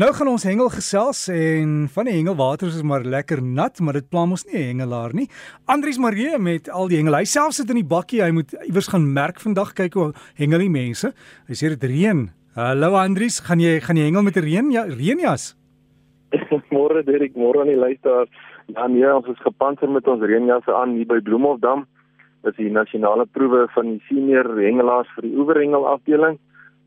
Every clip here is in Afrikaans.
Nou gaan ons hengel gesels en van die hengelwater is maar lekker nat, maar dit pla mos nie hengelaar nie. Andries Marie met al die hengel. Hy self sit in die bakkie. Hy moet iewers gaan merk vandag kyk hoe hengel die mense. Hy sê dit reën. Hallo Andries, gaan jy gaan jy hengel met 'n reën ja, reënjas? môre Derek, môre aan die luisteraars. Ja nee, ons is gepantser met ons reënjasse aan hier by Bloemhofdam. Dit is die nasionale proewe van die senior hengelaars vir die oeverhengel afdeling.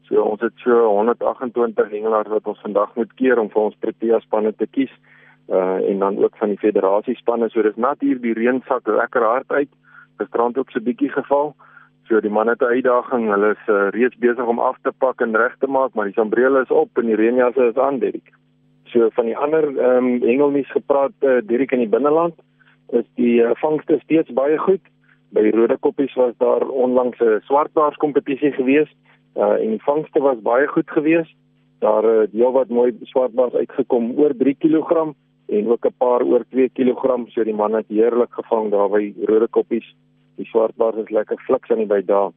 So ons het so 128 hengelaars wat ons vandag moet keer om vir ons Protea spanne te kies. Uh en dan ook van die federasie spanne. So dis nat hier die reën sak lekker hard uit. Gisterand ook so 'n bietjie geval. So die manne het 'n uitdaging. Hulle is uh, reeds besig om af te pak en reg te maak, maar die sambrele is op en die reënjasse is aan, Dirk. So van die ander ehm um, hengelnuus gepraat uh, Dirk in die binneland is die uh, vangste steeds baie goed. By die Rode Koppies was daar onlangs 'n swartbaars kompetisie geweest Uh en die vangste was baie goed geweest. Daar het uh, deel wat mooi swartbaars uitgekom oor 3 kg en ook 'n paar oor 2 kg. So die man het heerlik gevang daar by rode koppies. Die swartbaars is lekker fliks aan die by daar.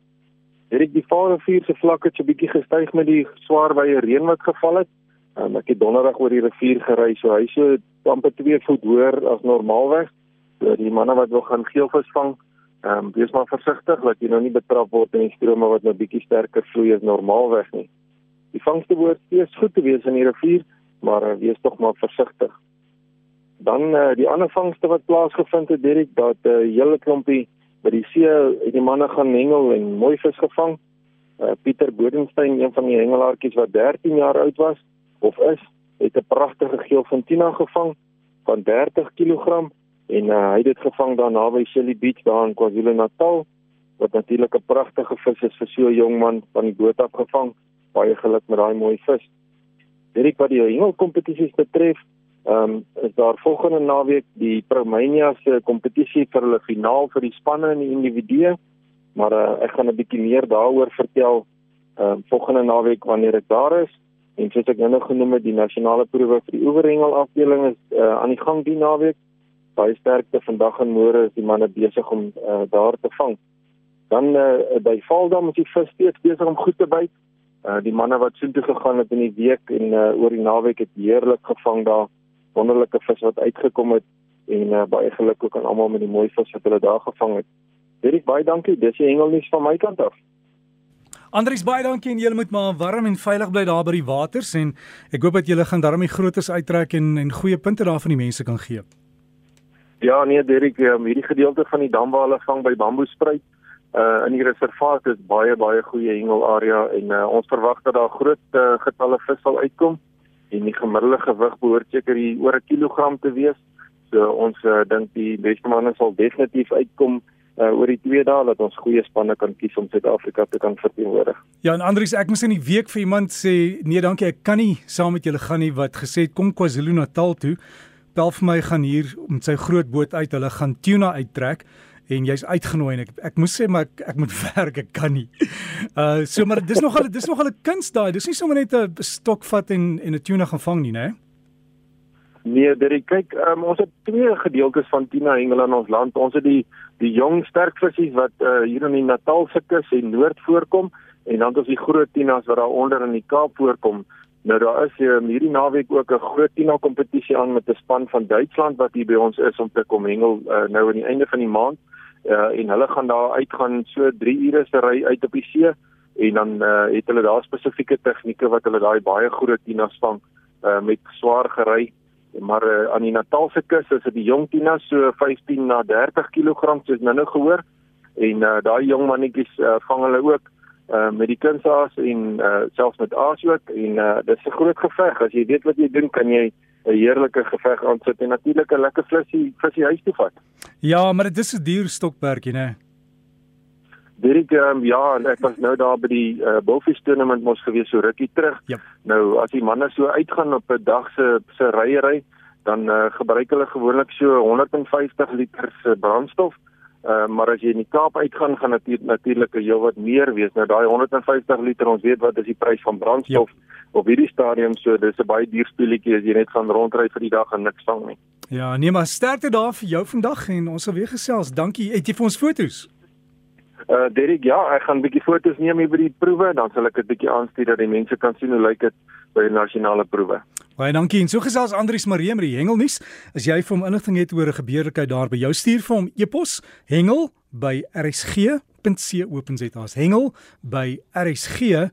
Het ek die Vaalrivier se vlakke so bietjie gestyg met die swaar wye reën wat geval het. Um, ek het donderdag oor die rivier gery, so hy so amper 2 voet hoër as normaalweg. So die manne wat wil gaan geelvis vang, Ehm um, wees maar versigtig dat jy nou nie betrap word in die strome wat nou bietjie sterker vloei as normaalweg nie. Die vangste behoort steeds goed te wees in die rivier, maar uh, wees tog maar versigtig. Dan uh, die ander vangste wat plaasgevind het, Derek, dat 'n uh, hele klompie by die see het die manne gaan hengel en mooi vis gevang. Uh, Pieter Bodenstein, een van die hengelaartjies wat 13 jaar oud was of is, het 'n pragtige geel fontina gevang van 30 kg en uh, hy het dit gevang daar naby Shelly Beach daar in KwaZulu-Natal wat natuurlik 'n pragtige vis is vir so 'n jong man van die boot af gevang. Baie geluk met daai mooi vis. Dirk wat die hengelkompetisies betref ehm um, is daar volgende naweek die Promania se kompetisie vir hulle finaal vir die spanne en die individue. Maar uh, ek gaan 'n bietjie meer daaroor vertel ehm um, volgende naweek wanneer ek daar is. En soos ek nou genoem het die nasionale proewe vir die oeverhengel afdeling is uh, aan die gang die naweek baie sterkte vandag en môre is die manne besig om uh, daar te vang. Dan uh, by Valdam is die vis steeds besig om goed te byt. Uh, die manne wat soontoe gegaan het in die week en uh, oor die naweek het heerlik gevang daar wonderlike vis wat uitgekom het en uh, baie geluk ook aan almal met die mooi vis wat hulle daar gevang het. Dirk baie dankie. Dis die hengelnuus van my kant af. Andries baie dankie en julle moet maar warm en veilig bly daar by die waters en ek hoop dat julle gaan daarmee grootes uittrek en en goeie punte daar van die mense kan gee. Ja, nee, Derek, um, hierdie gedeelte van die dam waar hulle vang by bamboespruit, uh in die reservaat is baie baie goeie hengelarea en uh, ons verwag dat daar groot uh, getalle vis sal uitkom en die gemiddelde gewig behoort seker hier oor 'n kilogram te wees. So ons uh, dink die beste manne sal definitief uitkom uh oor die twee dae dat ons goeie spanne kan kies om Suid-Afrika te kan verteenwoordig. Ja, en Andries, ek moes in die week vir iemand sê, nee, dankie, ek kan nie saam met julle gaan nie wat gesê het kom KwaZulu-Natal toe bel vir my gaan hier met sy groot boot uit. Hulle gaan tuna uittrek en jy's uitgenooi en ek ek moes sê maar ek, ek moet werk, ek kan nie. Uh so maar dis nog al dis nog al 'n kuns daai. Dis nie sommer net 'n stok vat en en 'n tuna gaan vang nie, né? Nee, dit kyk, um, ons het twee gedeeltes van tuna hengel in ons land. Ons het die die jong sterk visse wat uh, hier in die Natalse kus en noord voorkom en dan het ons die groot tunas wat daar onder in die Kaap voorkom. Nou daar is hier um, hierdie naweek ook 'n groot Tina kompetisie aan met 'n span van Duitsland wat hier by ons is om te kom hengel uh, nou aan die einde van die maand. Uh, en hulle gaan daar uitgaan so 3 ure se ry uit op die see en dan uh, het hulle daar spesifieke tegnieke wat hulle daai baie groot Tinas vang uh, met swaar gery. Maar uh, aan die Natalse kus is dit die jong Tinas so 15 na 30 kg soos nou nou gehoor en uh, daai jong mannetjies uh, vang hulle ook uh, met die kunsaas en uh, selfs met aas ook en uh, dis 'n groot geveg as jy weet wat jy doen kan jy 'n heerlike geveg aansit en natuurlik 'n lekker visie visie huis toe vat. Ja, maar dit is 'n duur stokperdjie, né? Dit um, ja, en ek was nou daar by die uh, Bullfish tournament mos gewees so rukkie terug. Yep. Nou as die manne so uitgaan op 'n dag se se ryery, dan uh, gebruik hulle gewoonlik so 150 liter se brandstof. Uh, maar as jy in die Kaap uitgaan gaan dit natuurlik 'n heel wat meer wees. Nou daai 150 liter, ons weet wat is die prys van brandstof ja. op hierdie stadium, so dis 'n baie duur speletjie as jy net gaan rondry vir die dag en niks vang nie. Ja, nee maar sterkte daar vir jou vandag en ons sal weer gesels. Dankie. Het jy vir ons fotos? Uh Derek, ja, ek gaan 'n bietjie fotos neem hier by die proewe, dan sal ek dit bietjie aanstuur dat die mense kan sien hoe lyk dit by die nasionale proewe. Baie dankie. En so gesels Andrius Maree met die hengelnuus. As jy vir hom inligting het oor 'n gebeurlikheid daar by jou stuur vir hom e-pos hengel by rsg.co.za. Hengel by rsg.co.za.